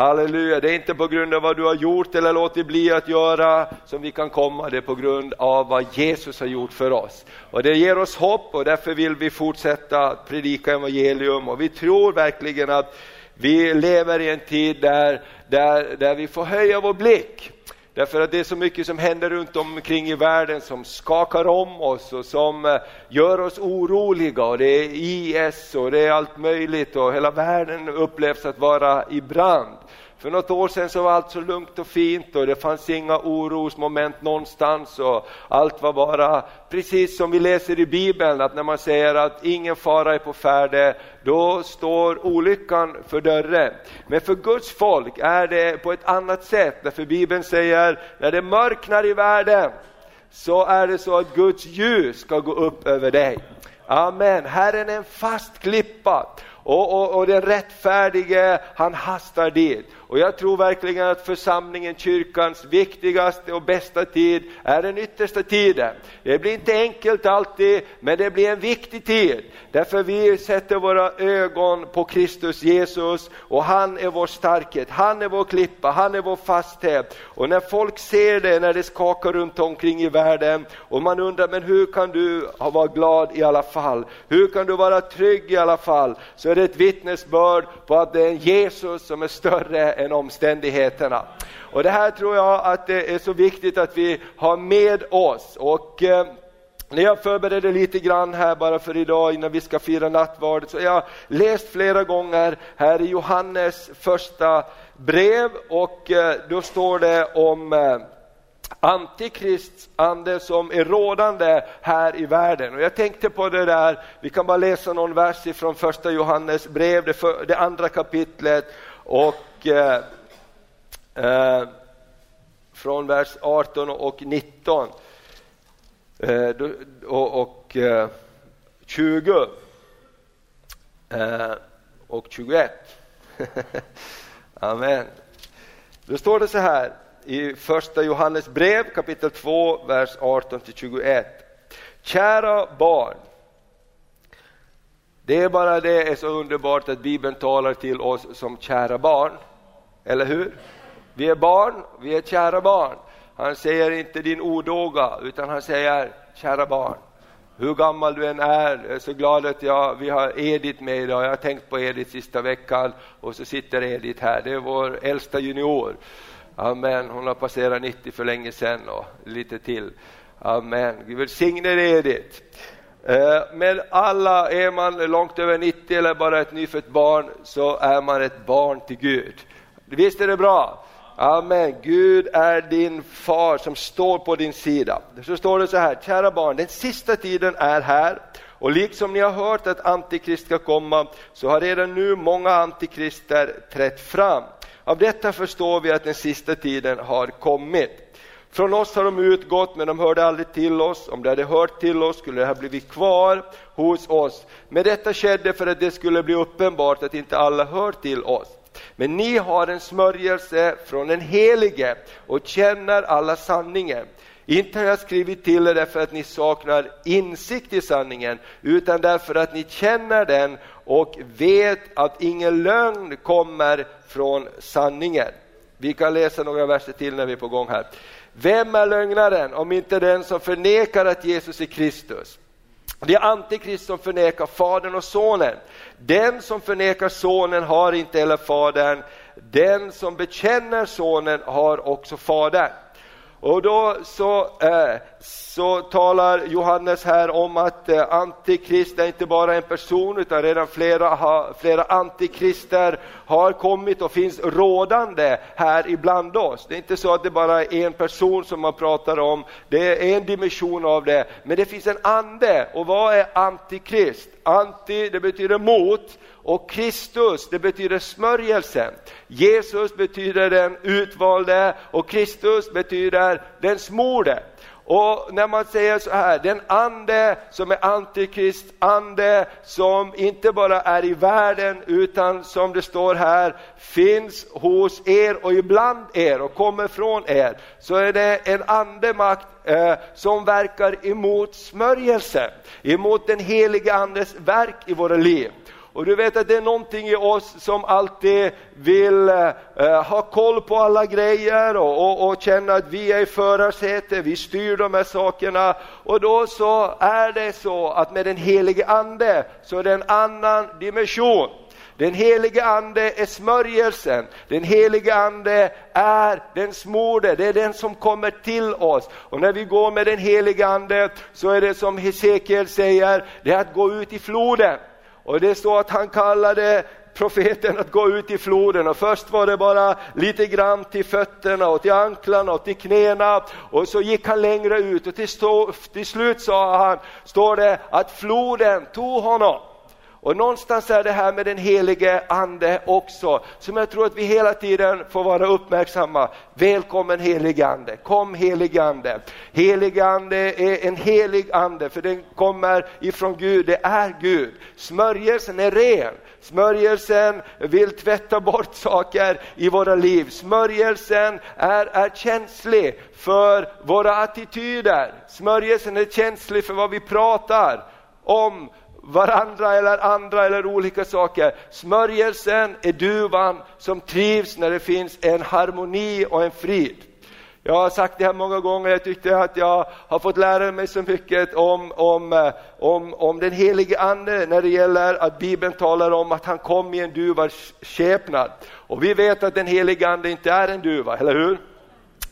Halleluja, det är inte på grund av vad du har gjort eller låtit bli att göra som vi kan komma, det är på grund av vad Jesus har gjort för oss. Och det ger oss hopp och därför vill vi fortsätta predika evangelium. Och vi tror verkligen att vi lever i en tid där, där, där vi får höja vår blick. Därför att det är så mycket som händer runt omkring i världen som skakar om oss och som eh, gör oss oroliga. Och det är IS och det är allt möjligt och hela världen upplevs att vara i brand. För något år sedan så var allt så lugnt och fint och det fanns inga orosmoment någonstans och allt var bara precis som vi läser i Bibeln att när man säger att ingen fara är på färde, då står olyckan för dörren. Men för Guds folk är det på ett annat sätt, därför Bibeln säger när det mörknar i världen så är det så att Guds ljus ska gå upp över dig. Amen, Herren är en fast klippa och, och, och den rättfärdige han hastar dit. Och jag tror verkligen att församlingen, kyrkans viktigaste och bästa tid är den yttersta tiden. Det blir inte enkelt alltid, men det blir en viktig tid. Därför vi sätter våra ögon på Kristus Jesus och han är vår starkhet, han är vår klippa, han är vår fasthet. Och när folk ser det, när det skakar runt omkring i världen och man undrar, men hur kan du vara glad i alla fall? Hur kan du vara trygg i alla fall? Så är det ett vittnesbörd på att det är en Jesus som är större än omständigheterna. Och det här tror jag att det är så viktigt att vi har med oss. Och eh, när jag förberedde lite grann här bara för idag innan vi ska fira nattvardet så har jag läst flera gånger här i Johannes första brev och eh, då står det om eh, Antikrists ande som är rådande här i världen. Och jag tänkte på det där, vi kan bara läsa någon vers från första Johannes brev, det, för, det andra kapitlet och eh, eh, från vers 18 och 19 eh, eh, eh, och, och 20 eh, och 21. Amen. Då står det så här i första Johannes brev kapitel 2, vers 18-21. Kära barn, det är bara det är så underbart att Bibeln talar till oss som kära barn. Eller hur? Vi är barn, vi är kära barn. Han säger inte din odåga, utan han säger kära barn. Hur gammal du än är, jag är så glad att jag, vi har Edith med idag. Jag har tänkt på Edith sista veckan och så sitter Edith här. Det är vår äldsta junior. Amen, hon har passerat 90 för länge sedan och lite till. Amen, Gud välsigne dig Edith. Eh, Men alla, är man långt över 90 eller bara ett nyfött barn så är man ett barn till Gud. Visst är det bra? Amen. Gud är din far som står på din sida. Så står det så här, kära barn, den sista tiden är här och liksom ni har hört att antikrist ska komma så har redan nu många antikrister trätt fram. Av detta förstår vi att den sista tiden har kommit. Från oss har de utgått, men de hörde aldrig till oss. Om de hade hört till oss skulle de ha blivit kvar hos oss. Men detta skedde för att det skulle bli uppenbart att inte alla hör till oss. Men ni har en smörjelse från den Helige och känner alla sanningen. Inte har jag skrivit till er därför att ni saknar insikt i sanningen, utan därför att ni känner den och vet att ingen lögn kommer från sanningen. Vi kan läsa några verser till när vi är på gång här. Vem är lögnaren om inte den som förnekar att Jesus är Kristus? Det är Antikrist som förnekar Fadern och Sonen. Den som förnekar Sonen har inte heller Fadern. Den som bekänner Sonen har också Fadern. Och då så, eh, så talar Johannes här om att eh, antikrist är inte bara en person utan redan flera, flera antikrister har kommit och finns rådande här ibland oss. Det är inte så att det bara är en person som man pratar om, det är en dimension av det, men det finns en ande. Och vad är antikrist? Anti, det betyder mot och Kristus, det betyder smörjelsen. Jesus betyder den utvalde och Kristus betyder den smorde. Och när man säger så här, den ande som är antikrist, ande som inte bara är i världen utan som det står här, finns hos er och ibland er och kommer från er, så är det en andemakt eh, som verkar emot smörjelsen, emot den heliga andes verk i våra liv. Och du vet att det är någonting i oss som alltid vill eh, ha koll på alla grejer och, och, och känna att vi är i förarsätet, vi styr de här sakerna. Och då så är det så att med den helige Ande så är det en annan dimension. Den helige Ande är smörjelsen, den helige Ande är den smorde, det är den som kommer till oss. Och när vi går med den helige Ande så är det som Hesekiel säger, det är att gå ut i floden. Och det står att han kallade profeten att gå ut i floden och först var det bara lite grann till fötterna och till anklarna och till knäna och så gick han längre ut och till, stå, till slut sa han, står det att floden tog honom. Och någonstans är det här med den helige ande också, som jag tror att vi hela tiden får vara uppmärksamma. Välkommen helige ande, kom helige ande. Helige ande är en helig ande, för den kommer ifrån Gud, det är Gud. Smörjelsen är ren, smörjelsen vill tvätta bort saker i våra liv. Smörjelsen är, är känslig för våra attityder, smörjelsen är känslig för vad vi pratar om varandra eller andra eller olika saker. Smörjelsen är duvan som trivs när det finns en harmoni och en frid. Jag har sagt det här många gånger, jag tyckte att jag har fått lära mig så mycket om, om, eh, om, om den helige Ande när det gäller att Bibeln talar om att han kom i en duvas skepnad. Och vi vet att den helige Ande inte är en duva, eller hur?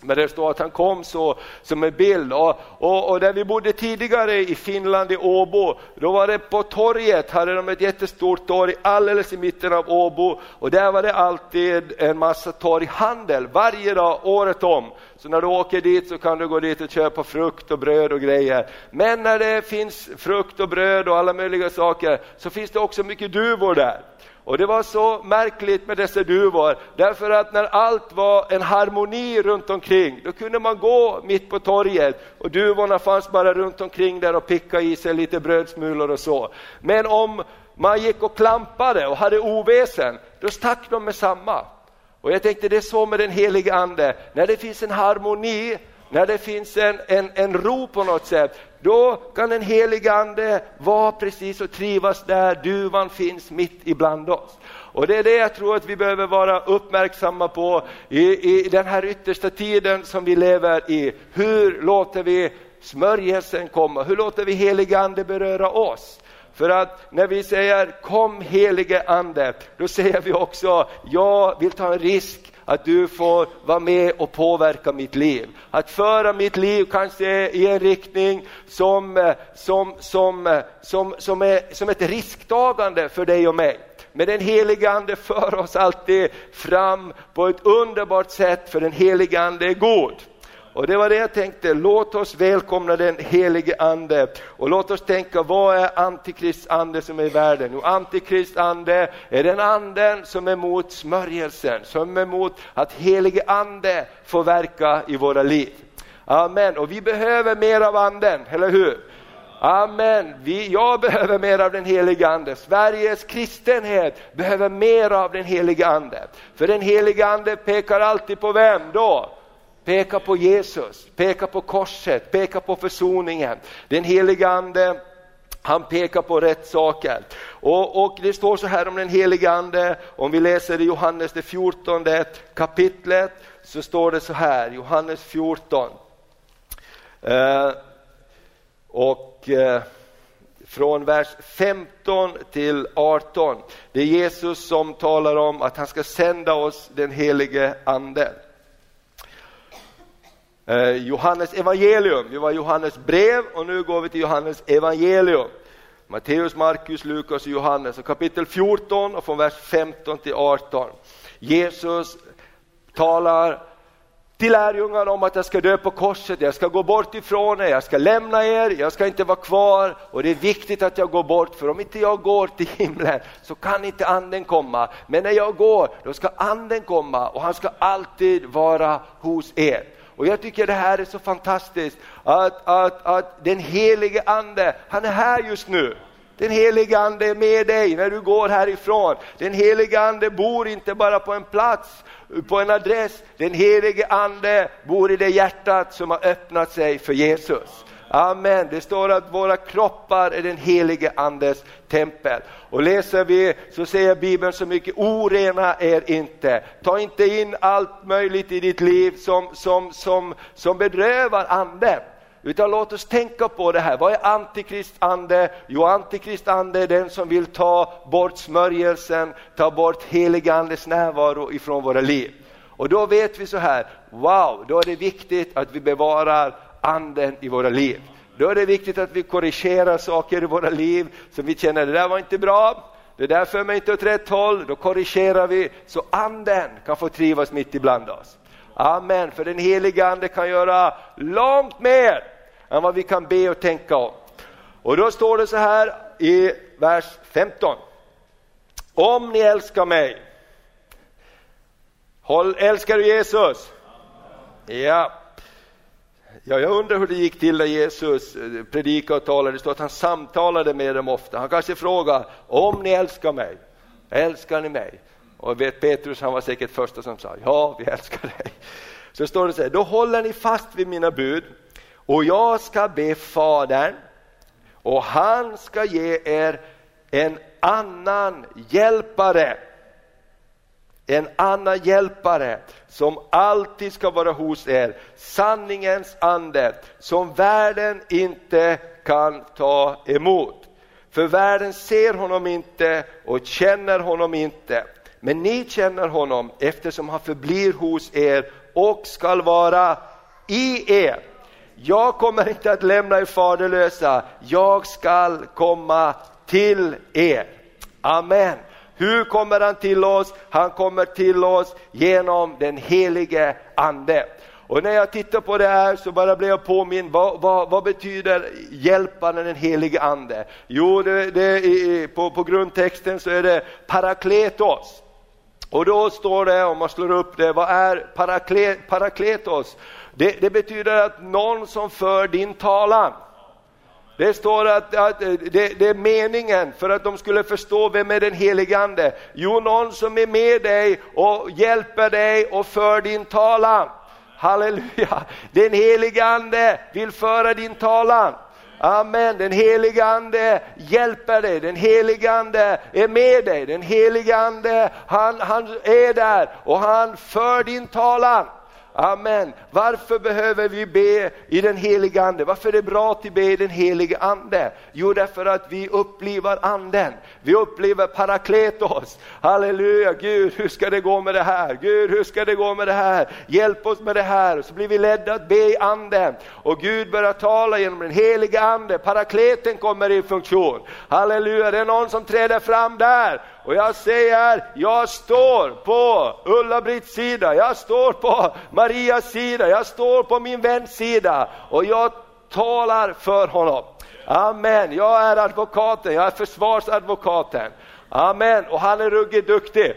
Men det står att han kom så som en bild. Och, och, och, där vi bodde tidigare i Finland, i Åbo, då var det på torget, hade de ett jättestort torg alldeles i mitten av Åbo. Och där var det alltid en massa torghandel, varje dag, året om. Så när du åker dit så kan du gå dit och köpa frukt och bröd och grejer. Men när det finns frukt och bröd och alla möjliga saker så finns det också mycket duvor där. Och det var så märkligt med dessa duvor, därför att när allt var en harmoni runt omkring, då kunde man gå mitt på torget och duvorna fanns bara runt omkring där och picka i sig lite brödsmulor och så. Men om man gick och klampade och hade oväsen, då stack de med samma. Och jag tänkte det är så med den helige ande, när det finns en harmoni, när det finns en, en, en ro på något sätt, då kan den helige Ande vara precis och trivas där duvan finns mitt ibland oss. Och det är det jag tror att vi behöver vara uppmärksamma på i, i den här yttersta tiden som vi lever i. Hur låter vi smörjelsen komma? Hur låter vi helige Ande beröra oss? För att när vi säger kom helige Ande, då säger vi också jag vill ta en risk att du får vara med och påverka mitt liv. Att föra mitt liv kanske i en riktning som, eh, som, som, eh, som, som, är, som ett risktagande för dig och mig. Men den helige Ande för oss alltid fram på ett underbart sätt, för den helige Ande är god. Och det var det jag tänkte, låt oss välkomna den helige ande och låt oss tänka, vad är antikrist ande som är i världen? Jo, antikrist ande är den anden som är emot smörjelsen, som är emot att helige ande får verka i våra liv. Amen, och vi behöver mer av anden, eller hur? Amen. Vi, jag behöver mer av den helige Ande. Sveriges kristenhet behöver mer av den helige Ande. För den helige Ande pekar alltid på vem då? Peka på Jesus, peka på korset, peka på försoningen. Den helige Ande han pekar på rätt saker. Och, och, det står så här om den helige Ande, om vi läser i Johannes det 14 kapitlet, så står det så här, Johannes 14. Eh, och eh, från vers 15 till 18. Det är Jesus som talar om att han ska sända oss den helige Ande. Eh, Johannes evangelium, vi var Johannes brev och nu går vi till Johannes evangelium. Matteus, Markus, Lukas och Johannes och kapitel 14 och från vers 15 till 18. Jesus talar till lärjungarna om att jag ska dö på korset, jag ska gå bort ifrån er, jag ska lämna er, jag ska inte vara kvar och det är viktigt att jag går bort för om inte jag går till himlen så kan inte anden komma. Men när jag går då ska anden komma och han ska alltid vara hos er. Och jag tycker det här är så fantastiskt att, att, att den helige ande, han är här just nu. Den helige ande är med dig när du går härifrån. Den helige ande bor inte bara på en plats, på en adress. Den helige ande bor i det hjärtat som har öppnat sig för Jesus. Amen. Det står att våra kroppar är den helige Andes tempel. Och läser vi så säger Bibeln så mycket, orena er inte. Ta inte in allt möjligt i ditt liv som, som, som, som bedrövar anden. Utan låt oss tänka på det här. Vad är antikristande? Jo, antikristande är den som vill ta bort smörjelsen, ta bort heligandes närvaro ifrån våra liv. Och då vet vi så här, wow, då är det viktigt att vi bevarar anden i våra liv. Då är det viktigt att vi korrigerar saker i våra liv som vi känner, det där var inte bra, det där för mig inte åt rätt håll, då korrigerar vi så anden kan få trivas mitt ibland oss. Amen, för den heliga ande kan göra långt mer än vad vi kan be och tänka om. Och då står det så här i vers 15. Om ni älskar mig, håll, älskar du Jesus? Ja. Ja, jag undrar hur det gick till när Jesus eh, predikade och talade. Det står att han samtalade med dem ofta. Han kanske frågade om ni älskar mig, älskar ni mig? Och vet Petrus, han var säkert första som sa ja, vi älskar dig. Så står det så här, då håller ni fast vid mina bud och jag ska be Fadern och han ska ge er en annan hjälpare. En annan hjälpare som alltid ska vara hos er, sanningens ande som världen inte kan ta emot. För världen ser honom inte och känner honom inte. Men ni känner honom eftersom han förblir hos er och skall vara i er. Jag kommer inte att lämna er faderlösa, jag skall komma till er. Amen. Hur kommer han till oss? Han kommer till oss genom den helige Ande. Och när jag tittar på det här så bara blir jag påminn, vad, vad, vad betyder hjälparen den helige Ande? Jo, det, det, på, på grundtexten så är det parakletos. Och då står det, om man slår upp det, vad är parakletos? Det, det, betyder att någon som för din talan. Det står att, att eh, det, det, är meningen för att de skulle förstå vem är den helige Ande. Jo, någon som är med dig och hjälper dig och för din talan. Halleluja! Den helige Ande vill föra din talan. Amen, den helige Ande hjälper dig, den helige Ande är med dig, den helige Ande han, han är där och han för din talan. Amen. Varför behöver vi be i den heliga Ande? Varför är det bra att be i den heliga Ande? Jo, därför att vi upplever Anden. Vi upplever parakletos. Halleluja, Gud hur ska det gå med det här? Gud hur ska det gå med det här? Hjälp oss med det här. Så blir vi ledda att be i Anden. Och Gud börjar tala genom den heliga Ande. Parakleten kommer i funktion. Halleluja, det är någon som träder fram där och jag säger, jag står på Ulla-Britts sida, jag står på Marias sida, jag står på min väns sida och jag talar för honom. Amen, jag är advokaten, jag är försvarsadvokaten. Amen, och han är ruggigt duktig.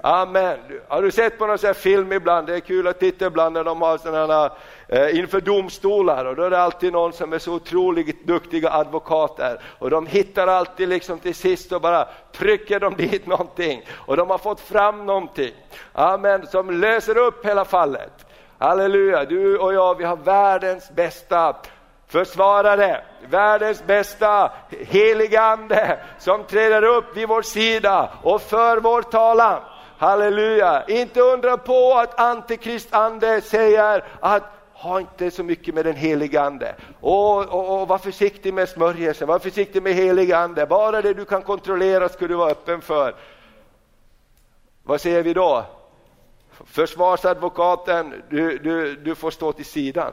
Amen. Har du sett på någon sån film ibland? Det är kul att titta ibland när de har sådana eh, inför domstolar och då är det alltid någon som är så otroligt duktiga advokater och de hittar alltid liksom till sist och bara trycker de dit någonting och de har fått fram någonting. Amen, som löser upp hela fallet. Halleluja, du och jag vi har världens bästa försvarare, världens bästa heligande som träder upp vid vår sida och för vår talan. Halleluja! Inte undra på att antikristande säger att ha inte så mycket med den helige Ande. Och, och, och var försiktig med smörjelsen, var försiktig med helig Ande. Bara det du kan kontrollera ska du vara öppen för. Vad säger vi då? Försvarsadvokaten, du, du, du får stå till sidan.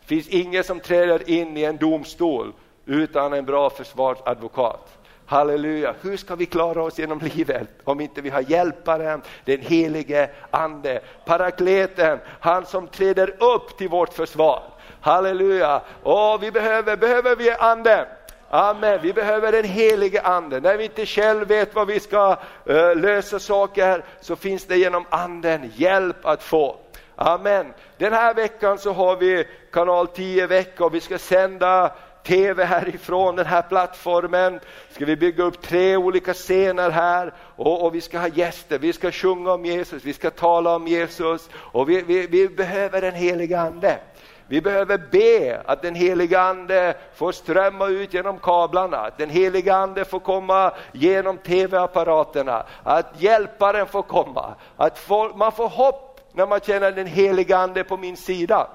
Det finns ingen som träder in i en domstol utan en bra försvarsadvokat. Halleluja, hur ska vi klara oss genom livet om inte vi har hjälparen, den helige ande, parakleten, han som träder upp till vårt försvar. Halleluja, och vi behöver, behöver vi anden? Amen, vi behöver den helige ande. När vi inte själv vet vad vi ska uh, lösa saker så finns det genom anden hjälp att få. Amen. Den här veckan så har vi kanal 10 vecka och vi ska sända tv härifrån den här plattformen. Ska vi bygga upp tre olika scener här? Och, och vi ska ha gäster, vi ska sjunga om Jesus, vi ska tala om Jesus. Och vi, vi, vi behöver den helige ande. Vi behöver be att den heliga Ande får strömma ut genom kablarna, att den heliga Ande får komma genom tv-apparaterna, att hjälparen får komma, att folk, man får hopp när man känner den heliga Ande på min sida.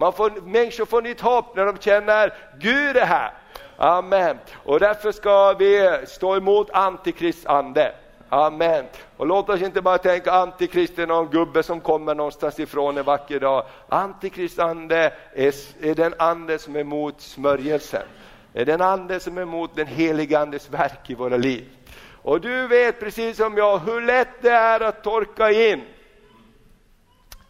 Man får, människor får nytt hopp när de känner Gud är här. Amen. Och därför ska vi stå emot antikrist ande. Amen. Och låt oss inte bara tänka antikrist är någon gubbe som kommer någonstans ifrån en vacker dag. Antikrist ande är, är den ande som är emot smörjelsen. Är den ande som är emot den heliga andes verk i våra liv. Och du vet precis som jag hur lätt det är att torka in.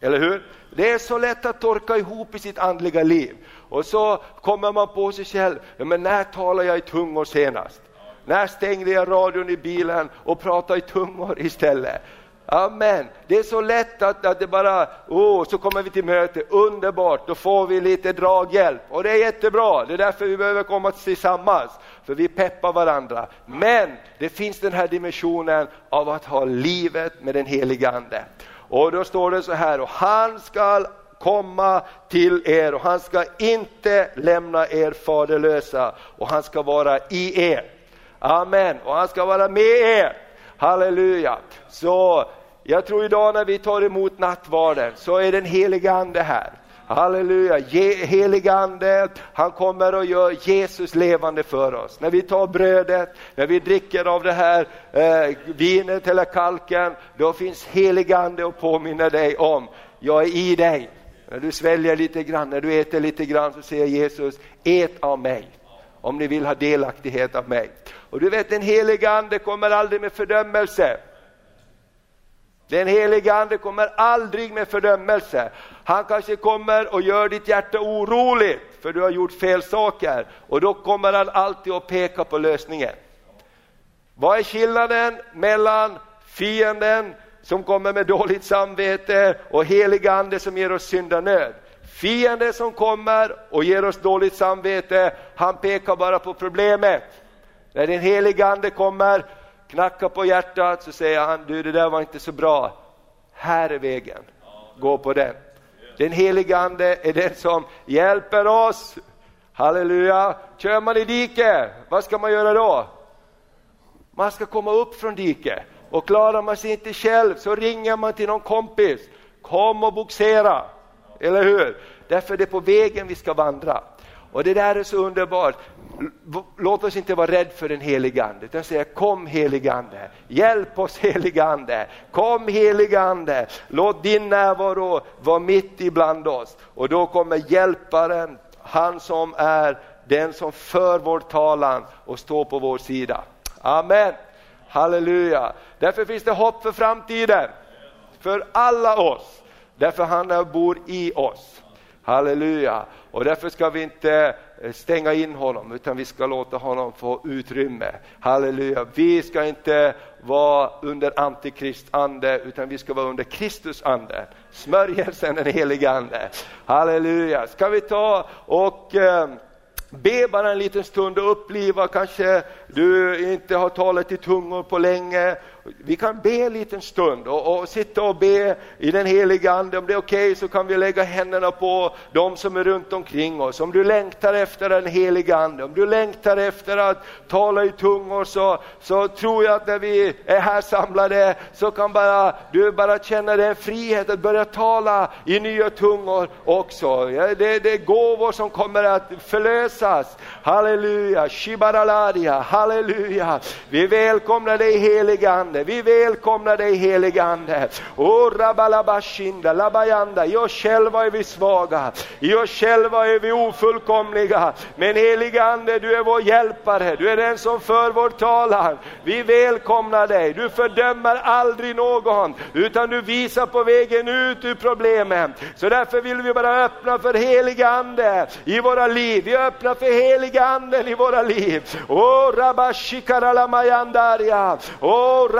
Eller hur? Det är så lätt att torka ihop i sitt andliga liv. Och så kommer man på sig själv, ja, men när talade jag i tungor senast? När stängde jag radion i bilen och pratade i tungor istället? Amen. Det är så lätt att, att det bara, oh, så kommer vi till möte, underbart, då får vi lite draghjälp. Och det är jättebra, det är därför vi behöver komma tillsammans, för vi peppar varandra. Men det finns den här dimensionen av att ha livet med den heliga Ande. Och då står det så här, och han ska komma till er och han ska inte lämna er faderlösa och han ska vara i er. Amen, och han ska vara med er. Halleluja. Så jag tror idag när vi tar emot nattvarden så är den heliga Ande här. Halleluja, helig Ande, han kommer och gör Jesus levande för oss. När vi tar brödet, när vi dricker av det här eh, vinet eller kalken, då finns helig Ande och påminner dig om, jag är i dig. När du sväljer lite grann, när du äter lite grann så säger Jesus, ät av mig om ni vill ha delaktighet av mig. Och du vet den helige Ande kommer aldrig med fördömelse. Den heliga Ande kommer aldrig med fördömelse. Han kanske kommer och gör ditt hjärta oroligt för du har gjort fel saker och då kommer han alltid att peka på lösningen. Vad är skillnaden mellan fienden som kommer med dåligt samvete och helig ande som ger oss syndanöd? Fienden som kommer och ger oss dåligt samvete, han pekar bara på problemet. När den heliga ande kommer, knackar på hjärtat så säger han, du det där var inte så bra. Här är vägen, gå på den. Den heliga ande är den som hjälper oss. Halleluja! Kör man i diket, vad ska man göra då? Man ska komma upp från diket och klarar man sig inte själv så ringer man till någon kompis. Kom och boxera, eller hur? Därför är det på vägen vi ska vandra. Och det där är så underbart. Låt oss inte vara rädda för den helige Ande, utan säga kom helige Ande, hjälp oss helige Ande, kom helige Ande, låt din närvaro vara mitt ibland oss. Och då kommer hjälparen, han som är den som för vår talan och står på vår sida. Amen. Halleluja. Därför finns det hopp för framtiden, för alla oss, därför han bor i oss. Halleluja. Och därför ska vi inte Eh, stänga in honom utan vi ska låta honom få utrymme. Halleluja. Vi ska inte vara under antikrist ande utan vi ska vara under Kristus ande. Smörjelsen den helige ande. Halleluja. Ska vi ta och eh, Be bara en liten stund och uppliva, kanske du inte har talat i tungor på länge vi kan be en liten stund och, och sitta och be i den heliga Ande. Om det är okej okay, så kan vi lägga händerna på de som är runt omkring oss. Om du längtar efter den heliga Ande, om du längtar efter att tala i tungor så, så tror jag att när vi är här samlade så kan bara, du bara känna den frihet att börja tala i nya tungor också. Det, det är gåvor som kommer att förlösas. Halleluja, shibaraladia, halleluja. Vi välkomnar dig heliga Ande. Ande. Vi välkomnar dig helige Ande. O rabalabashinda, labayanda. I oss själva är vi svaga. I oss själva är vi ofullkomliga. Men helige Ande, du är vår hjälpare. Du är den som för vår talan. Vi välkomnar dig. Du fördömer aldrig någon, utan du visar på vägen ut ur problemen. Så därför vill vi bara öppna för helige Ande i våra liv. Vi öppnar för helige Anden i våra liv. Oh, rabashikaralamayandaria. Oh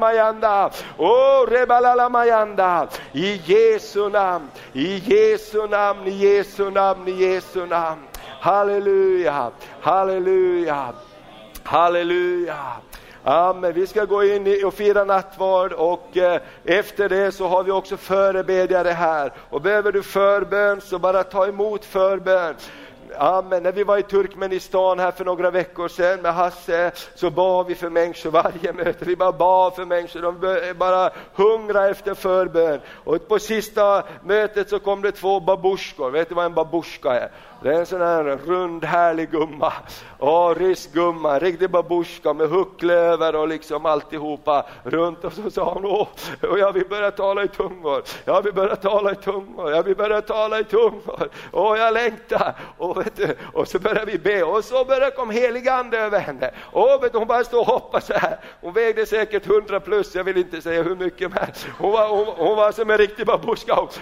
mayanda. Oh, rebalala mayanda. I Jesu namn, i Jesu namn, i Jesu namn, i Jesu namn. Halleluja, halleluja, halleluja. Amen. Vi ska gå in och fira nattvard och eh, efter det så har vi också förebedjare här. Och behöver du förbön så bara ta emot förbön. Amen. När vi var i Turkmenistan här för några veckor sedan med Hasse så bad vi för människor varje möte. Vi bara bad för människor, de bara hungra efter förbön. Och på sista mötet så kom det två babusjkor. Vet du vad en babushka är? Det är en sån här rund härlig gumma. Åh, rysk gumma, riktig babushka med hucklöver och liksom alltihopa runt. Och så sa hon, åh, och jag vill börja tala i tungor. Jag vill börja tala i tungor. Jag vill börja tala i tungor. Åh, jag längtar. Och, vet du, och så började vi be och så började kom helig ande över henne. Och vet du, hon bara stod och hoppade så här. Hon vägde säkert 100 plus, jag vill inte säga hur mycket, men hon var, hon, hon var som en riktig babuska. Och,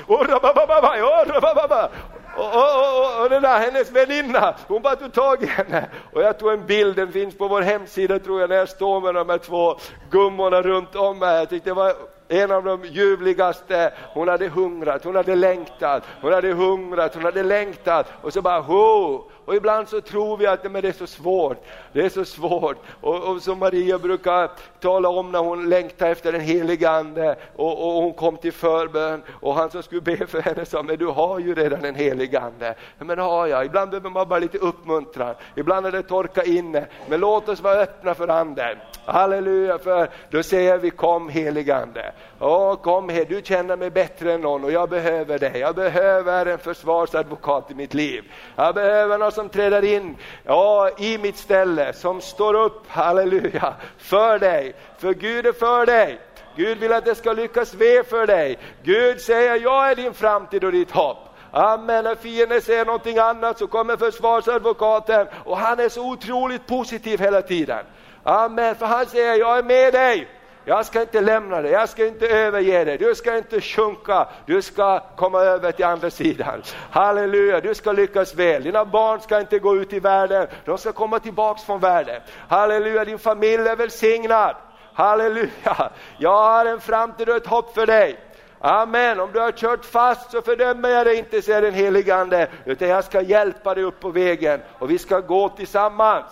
och, och, och, och den där hennes väninna, hon bara tog tag i henne. Och jag tog en bild, den finns på vår hemsida tror jag, när jag står med de här två gummorna runt om mig. Jag tyckte det var en av de ljuvligaste. Hon hade hungrat, hon hade längtat, hon hade hungrat, hon hade längtat. Och så bara ho! Och ibland så tror vi att men det är så svårt, det är så svårt. Och, och som Maria brukar tala om när hon längtar efter den helige Ande och, och hon kom till förbön och han som skulle be för henne sa, men du har ju redan en helig Ande. Men har jag, ibland behöver man bara lite uppmuntran, ibland är det torka inne. Men låt oss vara öppna för Anden. Halleluja, för då säger vi kom helig Ande. Åh, kom här, du känner mig bättre än någon och jag behöver dig. Jag behöver en försvarsadvokat i mitt liv. Jag behöver någon som träder in ja, i mitt ställe, som står upp, halleluja, för dig. För Gud är för dig. Gud vill att det ska lyckas väl för dig. Gud säger, jag är din framtid och ditt hopp. Amen, när fienden säger någonting annat så kommer försvarsadvokaten och han är så otroligt positiv hela tiden. Amen, för han säger, jag är med dig. Jag ska inte lämna dig, jag ska inte överge dig, du ska inte sjunka, du ska komma över till andra sidan. Halleluja, du ska lyckas väl. Dina barn ska inte gå ut i världen, de ska komma tillbaks från världen. Halleluja, din familj är välsignad. Halleluja, jag har en framtid och ett hopp för dig. Amen, om du har kört fast så fördömer jag dig inte, säger den helige Ande, utan jag ska hjälpa dig upp på vägen och vi ska gå tillsammans.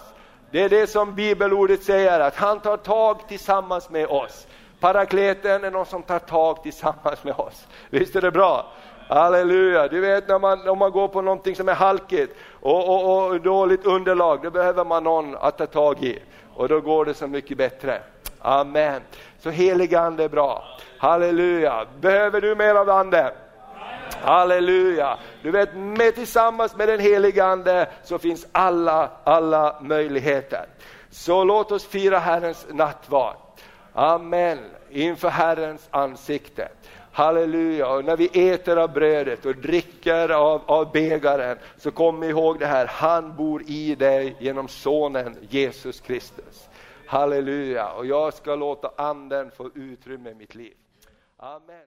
Det är det som bibelordet säger, att han tar tag tillsammans med oss. Parakleten är någon som tar tag tillsammans med oss. Visst är det bra? Halleluja! Du vet när man, om man går på någonting som är halkigt och, och, och dåligt underlag, då behöver man någon att ta tag i. Och då går det så mycket bättre. Amen. Så helig ande är bra. Halleluja! Behöver du mer av ande? Halleluja! Du vet, med tillsammans med den helige Ande så finns alla, alla möjligheter. Så låt oss fira Herrens nattvard. Amen, inför Herrens ansikte. Halleluja, och när vi äter av brödet och dricker av, av bägaren så kom ihåg det här, han bor i dig genom sonen Jesus Kristus. Halleluja, och jag ska låta anden få utrymme i mitt liv. Amen.